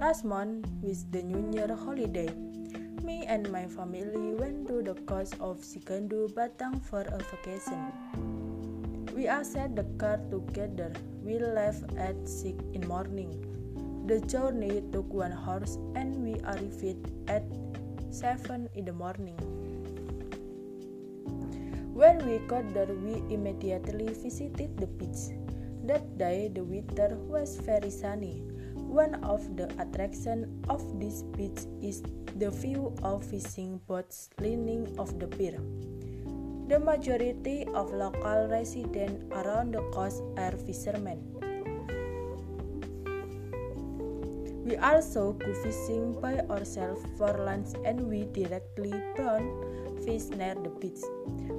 Last month, with the New Year holiday, me and my family went to the coast of Sigandu Batang for a vacation. We all sat the car together. We left at 6 in morning. The journey took one horse and we arrived at 7 in the morning. When we got there, we immediately visited the beach. That day, the weather was very sunny. One of the attractions of this beach is the view of fishing boats leaning off the pier. The majority of local residents around the coast are fishermen. We also go fishing by ourselves for lunch and we directly brought fish near the beach.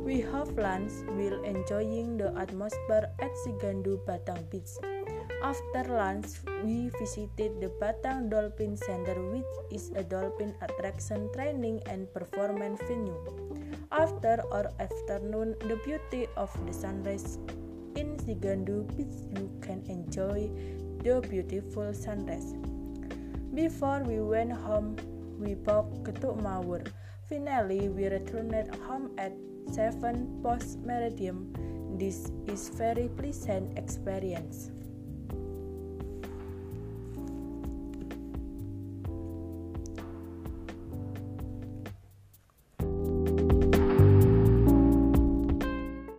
We have lunch while enjoying the atmosphere at Sigandu Batang Beach. After lunch, we visited the Batang Dolphin Center, which is a dolphin attraction training and performance venue. After our afternoon, the beauty of the sunrise in Sigandu Beach, you can enjoy the beautiful sunrise. Before we went home, we bought ketuk mawur. Finally, we returned home at 7 post meridian. This is very pleasant experience.